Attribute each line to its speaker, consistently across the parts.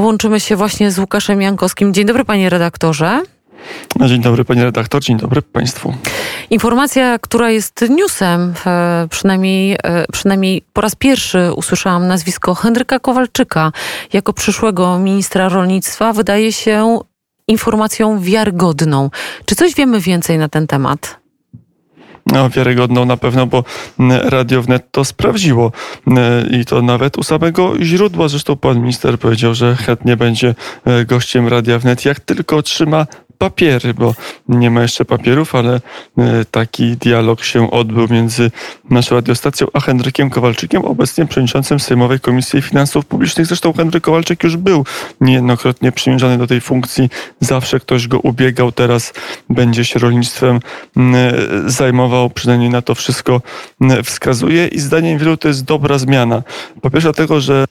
Speaker 1: Łączymy się właśnie z Łukaszem Jankowskim. Dzień dobry panie redaktorze.
Speaker 2: Dzień dobry panie redaktor, dzień dobry państwu.
Speaker 1: Informacja, która jest newsem, e, przynajmniej, e, przynajmniej po raz pierwszy usłyszałam nazwisko Henryka Kowalczyka jako przyszłego ministra rolnictwa, wydaje się informacją wiarygodną. Czy coś wiemy więcej na ten temat?
Speaker 2: Wiarygodną na pewno, bo Radio Wnet to sprawdziło i to nawet u samego źródła. Zresztą pan minister powiedział, że chętnie będzie e, gościem Radia Wnet, jak tylko otrzyma papiery, bo nie ma jeszcze papierów, ale e, taki dialog się odbył między naszą radiostacją a Henrykiem Kowalczykiem, obecnie przewodniczącym Sejmowej Komisji Finansów Publicznych. Zresztą Henryk Kowalczyk już był niejednokrotnie przymierzany do tej funkcji. Zawsze ktoś go ubiegał, teraz będzie się rolnictwem zajmował, przynajmniej na to wszystko wskazuje i zdaniem wielu to jest dobra zmiana. Po pierwsze dlatego, że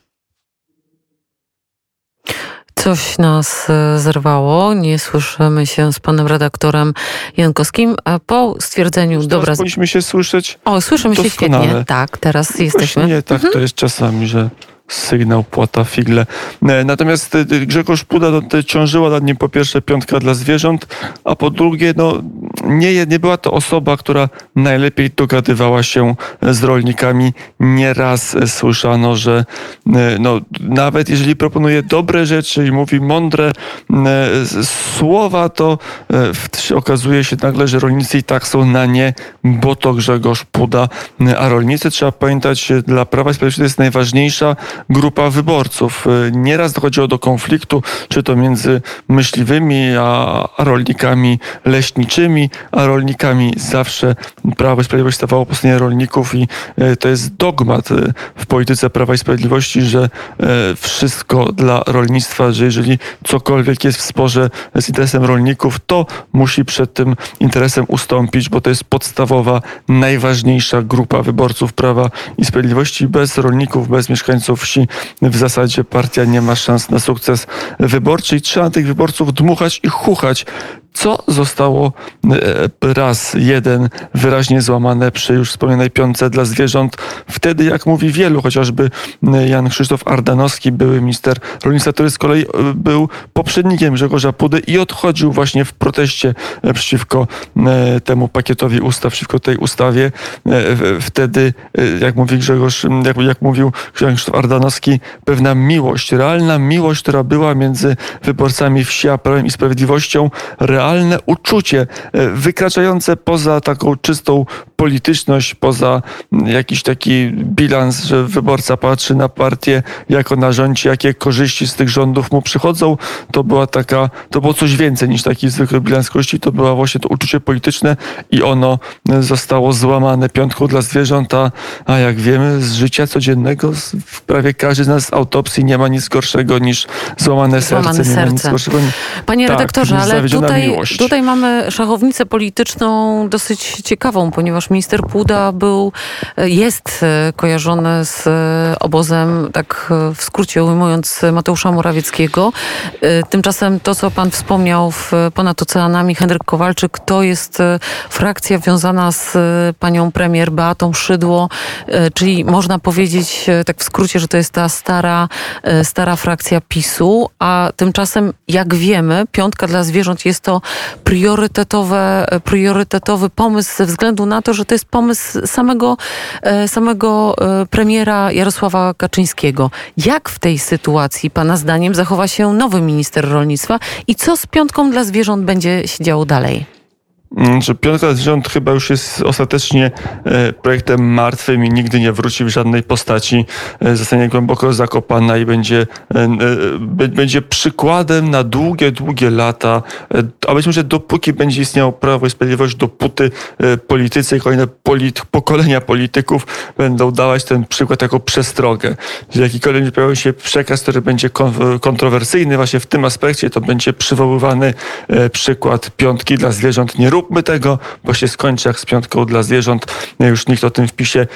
Speaker 1: Coś nas e, zerwało. Nie słyszymy się z panem redaktorem Jankowskim. A po stwierdzeniu dobra.
Speaker 2: Powinniśmy się słyszeć.
Speaker 1: O, słyszymy się świetnie. Tak, teraz jesteśmy.
Speaker 2: Nie, tak mhm. to jest czasami, że sygnał płata figle. E, natomiast e, Grzegorz Puda no, ciążyła nad nim po pierwsze piątka dla zwierząt, a po drugie no, nie, nie była to osoba, która najlepiej dogadywała się z rolnikami. Nieraz słyszano, że e, no, nawet jeżeli proponuje dobre rzeczy i mówi mądre słowa, to okazuje się nagle, że rolnicy i tak są na nie, bo to Grzegorz Puda. A rolnicy, trzeba pamiętać, dla Prawa i Sprawiedliwości to jest najważniejsza grupa wyborców. Y, nieraz dochodziło do konfliktu, czy to między myśliwymi a rolnikami leśniczymi, a rolnikami zawsze Prawo i Sprawiedliwość stawało po stronie rolników i y, to jest dogmat y, w polityce Prawa i Sprawiedliwości, że wszystko dla rolnictwa, że jeżeli cokolwiek jest w sporze z interesem rolników, to musi przed tym interesem ustąpić, bo to jest podstawowa, najważniejsza grupa wyborców Prawa i Sprawiedliwości. Bez rolników, bez mieszkańców w zasadzie partia nie ma szans na sukces wyborczy i trzeba tych wyborców dmuchać i chuchać co zostało e, raz jeden wyraźnie złamane przy już wspomnianej piątce dla zwierząt. Wtedy, jak mówi wielu, chociażby e, Jan Krzysztof Ardanowski, były minister rolnictwa, który z kolei e, był poprzednikiem Grzegorza Pudy i odchodził właśnie w proteście przeciwko temu pakietowi ustaw, przeciwko tej ustawie. Wtedy, jak mówi Grzegorz, jak, jak mówił Jan Krzysztof Ardanowski, pewna miłość, realna miłość, która była między wyborcami wsi a Prawem i Sprawiedliwością, realne uczucie e, wykraczające poza taką czystą polityczność, poza jakiś taki bilans, że wyborca patrzy na partię jako na rządzie, jakie korzyści z tych rządów mu przychodzą. To była taka, to było coś więcej niż taki zwykły bilans korzyści, to było właśnie to uczucie polityczne i ono zostało złamane piątką dla zwierząt, a, jak wiemy z życia codziennego w prawie każdy z nas z autopsji nie ma nic gorszego niż złamane,
Speaker 1: złamane serce.
Speaker 2: serce.
Speaker 1: Nic gorszego. Panie tak, redaktorze, ale tutaj Tutaj, tutaj mamy szachownicę polityczną dosyć ciekawą, ponieważ minister Puda był, jest kojarzony z obozem, tak w skrócie ujmując, Mateusza Morawieckiego. Tymczasem to, co pan wspomniał w ponad oceanami, Henryk Kowalczyk, to jest frakcja wiązana z panią premier Beatą Szydło, czyli można powiedzieć tak w skrócie, że to jest ta stara, stara frakcja PiSu, a tymczasem, jak wiemy, piątka dla zwierząt jest to priorytetowe, priorytetowy pomysł ze względu na to, że to jest pomysł samego, e, samego e, premiera Jarosława Kaczyńskiego. Jak w tej sytuacji, Pana zdaniem, zachowa się nowy minister rolnictwa i co z piątką dla zwierząt będzie się działo dalej?
Speaker 2: Mm, że Piątka Zwierząt chyba już jest ostatecznie e, projektem martwym i nigdy nie wróci w żadnej postaci. E, zostanie głęboko zakopana i będzie, e, będzie przykładem na długie, długie lata. A być może dopóki będzie istniało Prawo i Sprawiedliwość, dopóty politycy i kolejne polit pokolenia polityków będą dawać ten przykład jako przestrogę. Że jakikolwiek pojawi się przekaz, który będzie kontrowersyjny właśnie w tym aspekcie, to będzie przywoływany przykład Piątki dla zwierząt nierównych róbmy tego, bo się skończy jak z piątką dla zwierząt. Już nikt o tym wpisie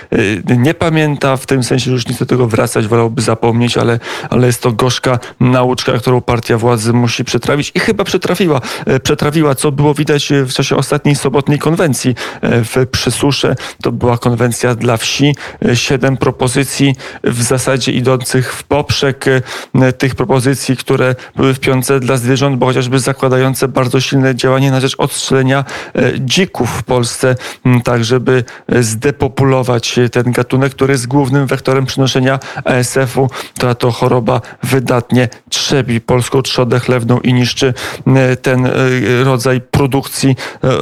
Speaker 2: nie pamięta, w tym sensie, już nikt do tego wracać, wolałby zapomnieć, ale, ale jest to gorzka nauczka, którą partia władzy musi przetrawić i chyba przetrafiła, przetrawiła, co było widać w czasie ostatniej sobotniej konwencji w Przysusze. To była konwencja dla wsi. Siedem propozycji w zasadzie idących w poprzek tych propozycji, które były w piątce dla zwierząt, bo chociażby zakładające bardzo silne działanie na rzecz odstrzelenia dzików w Polsce, tak żeby zdepopulować ten gatunek, który jest głównym wektorem przenoszenia ASF-u, która to choroba wydatnie trzebi polską trzodę chlewną i niszczy ten e, rodzaj produkcji e,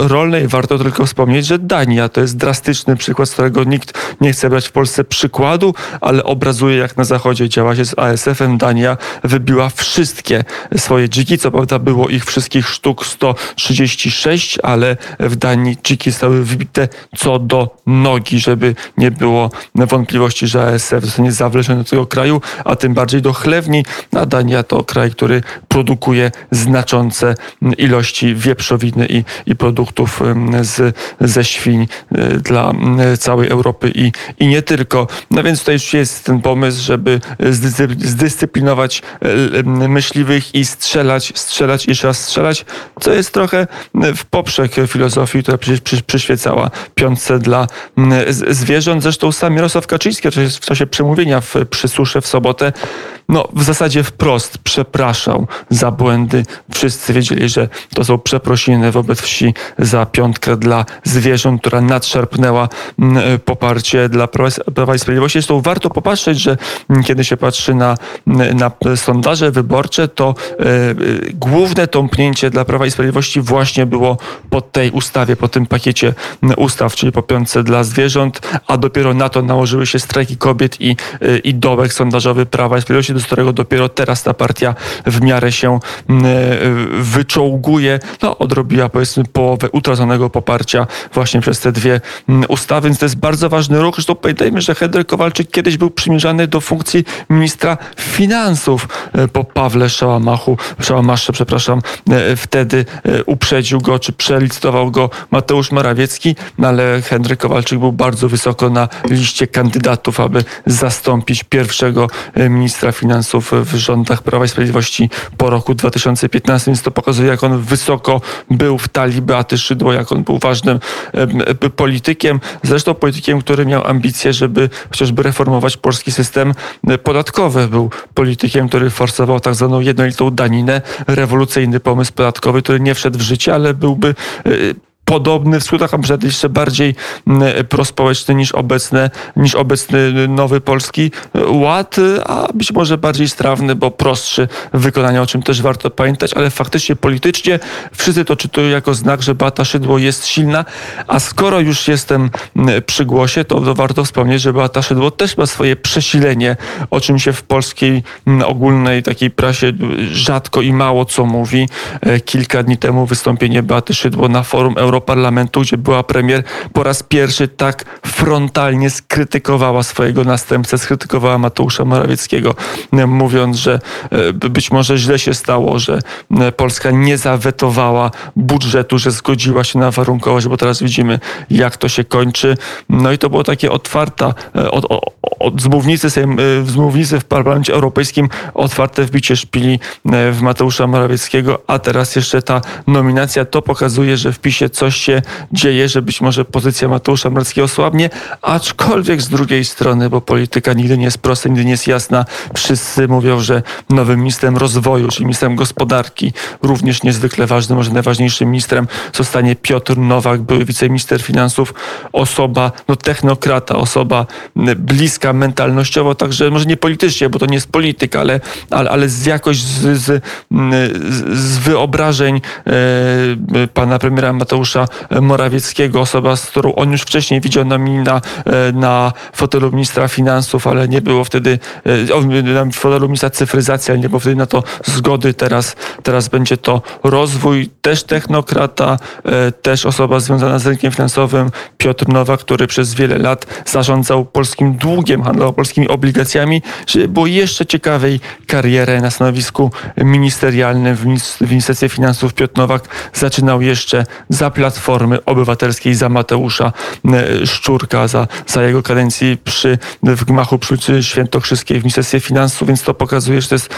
Speaker 2: rolnej. Warto tylko wspomnieć, że Dania to jest drastyczny przykład, z którego nikt nie chce brać w Polsce przykładu, ale obrazuje jak na zachodzie działa się z ASF-em. Dania wybiła wszystkie swoje dziki, co prawda było ich wszystkich sztuk 136, ale w Danii dziki zostały wybite co do nogi, żeby nie było wątpliwości, że ASF zostanie zawleczony do tego kraju, a tym bardziej do chlewni. A Dania to kraj, który produkuje znaczące ilości wieprzowiny i, i produktów z, ze świń e, dla całej Europy i, i nie tylko. No więc tutaj już jest ten pomysł, żeby zdyscyplinować e, myśliwych i strzelać, strzelać i jeszcze raz strzelać, co jest trochę w poprzek filozofii, która przyświecała piątce dla zwierząt. Zresztą sam Jarosław Kaczyński w czasie przemówienia w Przysusze w sobotę no w zasadzie wprost przepraszał za błędy. Wszyscy wiedzieli, że to są przeprosiny wobec wsi za piątkę dla zwierząt, która nadszarpnęła mm, poparcie dla Prawa i Sprawiedliwości. Zresztą warto popatrzeć, że mm, kiedy się patrzy na, mm, na sondaże wyborcze, to e, główne tąpnięcie dla Prawa i Sprawiedliwości właśnie było po tej ustawie, po tym pakiecie ustaw, czyli po piątce dla zwierząt, a dopiero na to nałożyły się strajki kobiet i, e, i dołek sondażowy Prawa i Sprawiedliwości z którego dopiero teraz ta partia w miarę się mm, e, wyczołguje. No, odrobiła powiedzmy połowę utraconego poparcia właśnie przez te dwie mm, ustawy, więc to jest bardzo ważny ruch. Zresztą pamiętajmy, że Henryk Kowalczyk kiedyś był przymierzany do funkcji ministra finansów po Pawle Szałamachu, Szałamasze, przepraszam, wtedy uprzedził go, czy przelicytował go Mateusz Morawiecki, no ale Henryk Kowalczyk był bardzo wysoko na liście kandydatów, aby zastąpić pierwszego ministra finansów w rządach Prawa i Sprawiedliwości po roku 2015, więc to pokazuje, jak on wysoko był w talii Beaty Szydło, jak on był ważnym politykiem, zresztą politykiem, który miał ambicje, żeby chociażby reformować polski system podatkowy. Był politykiem, który forsował tak zwaną jednolitą daninę, rewolucyjny pomysł podatkowy, który nie wszedł w życie, ale byłby e, podobny w skutach, a przynajmniej jeszcze bardziej mm, prospołeczny niż, obecne, niż obecny Nowy Polski Ład, a być może bardziej strawny, bo prostszy w wykonaniu, o czym też warto pamiętać, ale faktycznie politycznie wszyscy to czytują jako znak, że Beata Szydło jest silna, a skoro już jestem mm, przy głosie, to warto wspomnieć, że Beata Szydło też ma swoje przesilenie, o czym się w polskiej mm, ogólnej takiej prasie rzadko i mało co mówi. E, kilka dni temu wystąpienie Beaty Szydło na forum Europejskim Europarlamentu, gdzie była premier, po raz pierwszy tak frontalnie skrytykowała swojego następcę, skrytykowała Mateusza Morawieckiego, mówiąc, że e, być może źle się stało, że e, Polska nie zawetowała budżetu, że zgodziła się na warunkowość, bo teraz widzimy, jak to się kończy. No i to było takie otwarta, e, od, od, z, mównicy, z mównicy w Parlamencie Europejskim otwarte wbicie szpili w Mateusza Morawieckiego, a teraz jeszcze ta nominacja, to pokazuje, że w PiSie coś się dzieje, że być może pozycja Mateusza Morawieckiego słabnie, aczkolwiek z drugiej strony, bo polityka nigdy nie jest prosta, nigdy nie jest jasna. Wszyscy mówią, że nowym ministrem rozwoju, czyli ministrem gospodarki, również niezwykle ważnym, może najważniejszym ministrem zostanie Piotr Nowak, były wiceminister finansów, osoba, no technokrata, osoba bliska mentalnościowo, także może nie politycznie, bo to nie jest polityk, ale, ale, ale z jakoś z, z, z wyobrażeń e, pana premiera Mateusza Mateusza Morawieckiego, osoba, z którą on już wcześniej widział na, na, na fotelu ministra finansów, ale nie było wtedy, e, na fotelu ministra cyfryzacji, ale nie było wtedy na to zgody. Teraz, teraz będzie to rozwój, też technokrata, e, też osoba związana z rynkiem finansowym, Piotr Nowak, który przez wiele lat zarządzał polskim długiem, handlował polskimi obligacjami, żeby było jeszcze ciekawej karierę na stanowisku ministerialnym w Ministerstwie Finansów. Piotr Nowak zaczynał jeszcze za Platformy Obywatelskiej za Mateusza Szczurka, za, za jego kadencji przy, w gmachu przy Świętokrzyskiej w Ministerstwie Finansów, więc to pokazuje, że to jest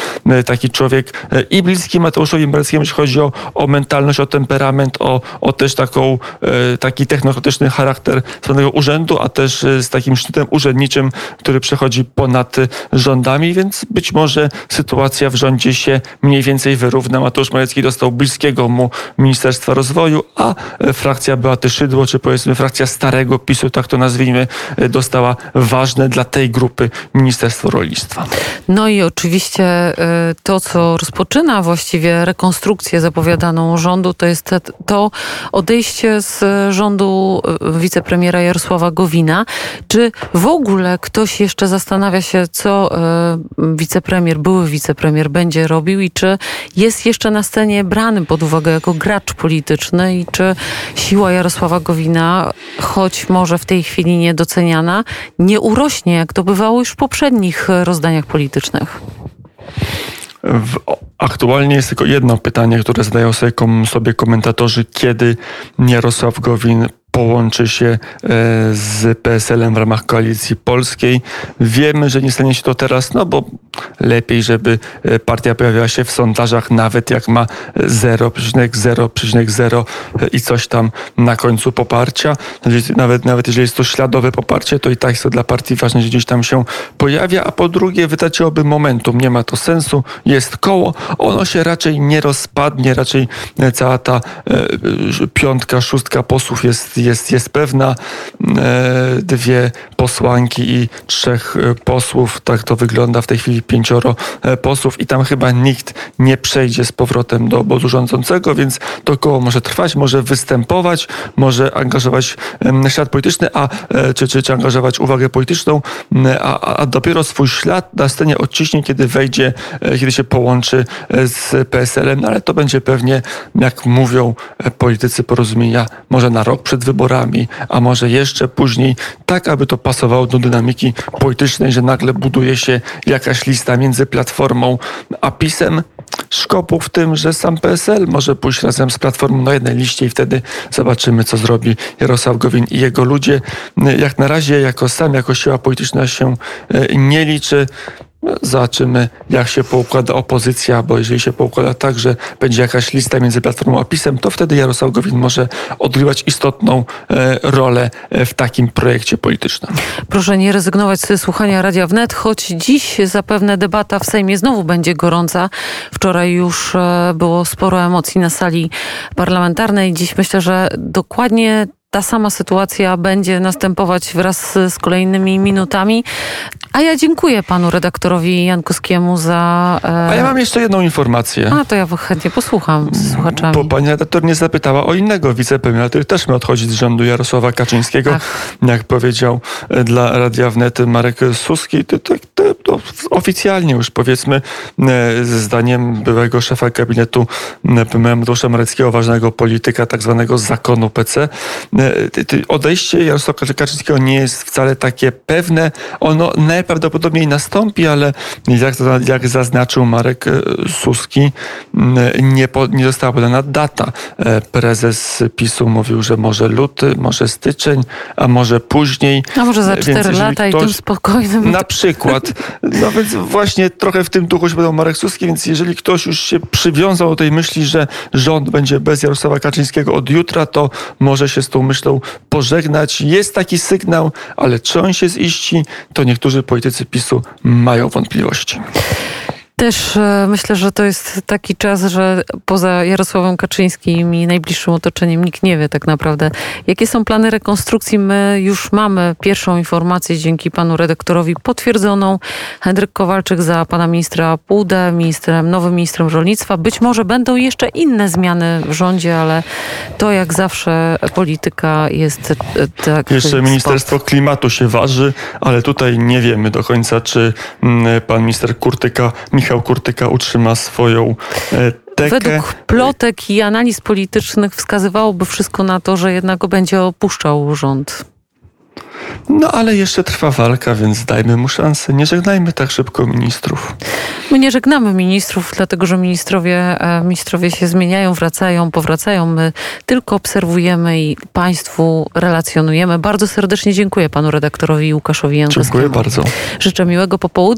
Speaker 2: taki człowiek i bliski Mateuszowi Morawieckiemu, jeśli chodzi o, o mentalność, o temperament, o, o też taką, taki technokratyczny charakter danego urzędu, a też z takim szczytem urzędniczym, który przechodzi ponad rządami, więc być może sytuacja w rządzie się mniej więcej wyrówna. Mateusz Morawiecki dostał bliskiego mu Ministerstwa Rozwoju, a frakcja Beaty Szydło, czy powiedzmy frakcja starego PiSu, tak to nazwijmy, dostała ważne dla tej grupy Ministerstwo Rolnictwa.
Speaker 1: No i oczywiście y, to, co rozpoczyna właściwie rekonstrukcję zapowiadaną rządu, to jest to odejście z rządu wicepremiera Jarosława Gowina. Czy w ogóle ktoś jeszcze zastanawia się, co wicepremier, były wicepremier będzie robił i czy jest jeszcze na scenie brany pod uwagę jako gracz polityczny i czy siła Jarosława Gowina, choć może w tej chwili niedoceniana, nie urośnie, jak to bywało już w poprzednich rozdaniach politycznych?
Speaker 2: W, aktualnie jest tylko jedno pytanie, które zadają sobie, kom, sobie komentatorzy, kiedy Jarosław Gowin połączy się e, z PSL-em w ramach koalicji polskiej. Wiemy, że nie stanie się to teraz, no bo lepiej, żeby e, partia pojawiła się w sondażach, nawet jak ma 0,0,0 e, i coś tam na końcu poparcia. Nawet, nawet jeżeli jest to śladowe poparcie, to i tak jest to dla partii ważne, że gdzieś tam się pojawia, a po drugie wytraciłoby momentum. Nie ma to sensu. Jest koło. Ono się raczej nie rozpadnie, raczej cała ta piątka, szóstka posłów jest jest, jest pewna. E, dwie posłanki i trzech e, posłów, tak to wygląda w tej chwili pięcioro e, posłów. I tam chyba nikt nie przejdzie z powrotem do obozu rządzącego, więc to koło może trwać, może występować, może angażować świat polityczny, a, czy, czy, czy angażować uwagę polityczną, a, a dopiero swój ślad na scenie odciśnie, kiedy wejdzie, kiedy się połączy z PSL-em, no ale to będzie pewnie, jak mówią politycy porozumienia, może na rok przed wyborami, wyborami, a może jeszcze później, tak aby to pasowało do dynamiki politycznej, że nagle buduje się jakaś lista między Platformą a PiSem. Szkopu w tym, że sam PSL może pójść razem z Platformą na jednej liście i wtedy zobaczymy, co zrobi Jarosław Gowin i jego ludzie. Jak na razie, jako sam, jako siła polityczna się e, nie liczy. Zobaczymy, jak się poukłada opozycja, bo jeżeli się poukłada tak, że będzie jakaś lista między Platformą a PiSem, to wtedy Jarosław Gowin może odgrywać istotną e, rolę e, w takim projekcie politycznym.
Speaker 1: Proszę nie rezygnować ze słuchania Radia Wnet, choć dziś zapewne debata w Sejmie znowu będzie gorąca. Wczoraj już e, było sporo emocji na sali parlamentarnej. Dziś myślę, że dokładnie ta sama sytuacja będzie następować wraz z kolejnymi minutami. A ja dziękuję panu redaktorowi Jankowskiemu za.
Speaker 2: E... A ja mam jeszcze jedną informację.
Speaker 1: A to ja chętnie posłucham z słuchaczami.
Speaker 2: Bo pani redaktor nie zapytała o innego wicepremiera, który też ma odchodzić z rządu Jarosława Kaczyńskiego. Ach. Jak powiedział e, dla Radia Wnet Marek Suski, to, to, to, to oficjalnie już powiedzmy, e, zdaniem byłego szefa gabinetu e, Mateusza Mareckiego, ważnego polityka, tak zwanego zakonu PC, odejście Jarosława Kaczyńskiego nie jest wcale takie pewne. Ono najprawdopodobniej nastąpi, ale jak, jak zaznaczył Marek e, Suski, nie, po, nie została podana data. E, prezes PiSu mówił, że może luty, może styczeń, a może później.
Speaker 1: A może za cztery lata ktoś, i tym spokojnym.
Speaker 2: Na przykład. No więc właśnie trochę w tym duchu się będą Marek Suski, więc jeżeli ktoś już się przywiązał do tej myśli, że rząd będzie bez Jarosława Kaczyńskiego od jutra, to może się z tą myślą pożegnać. Jest taki sygnał, ale czy on się ziści, to niektórzy politycy PiSu mają wątpliwości.
Speaker 1: Też e, myślę, że to jest taki czas, że poza Jarosławem Kaczyńskim i najbliższym otoczeniem nikt nie wie tak naprawdę, jakie są plany rekonstrukcji. My już mamy pierwszą informację dzięki panu redaktorowi potwierdzoną. Henryk Kowalczyk za pana ministra Pudę, ministrem, nowym ministrem rolnictwa. Być może będą jeszcze inne zmiany w rządzie, ale to jak zawsze polityka jest e, tak.
Speaker 2: Jeszcze Ministerstwo Klimatu się waży, ale tutaj nie wiemy do końca, czy mm, pan minister Kurtyka Michał Kurtyka utrzyma swoją e, tekę.
Speaker 1: Według plotek i analiz politycznych wskazywałoby wszystko na to, że jednak go będzie opuszczał rząd.
Speaker 2: No ale jeszcze trwa walka, więc dajmy mu szansę. Nie żegnajmy tak szybko ministrów.
Speaker 1: My nie żegnamy ministrów, dlatego że ministrowie, e, ministrowie się zmieniają, wracają, powracają. My tylko obserwujemy i Państwu relacjonujemy. Bardzo serdecznie dziękuję panu redaktorowi Łukaszowi Jankowskiemu.
Speaker 2: Dziękuję bardzo.
Speaker 1: Życzę miłego popołudnia.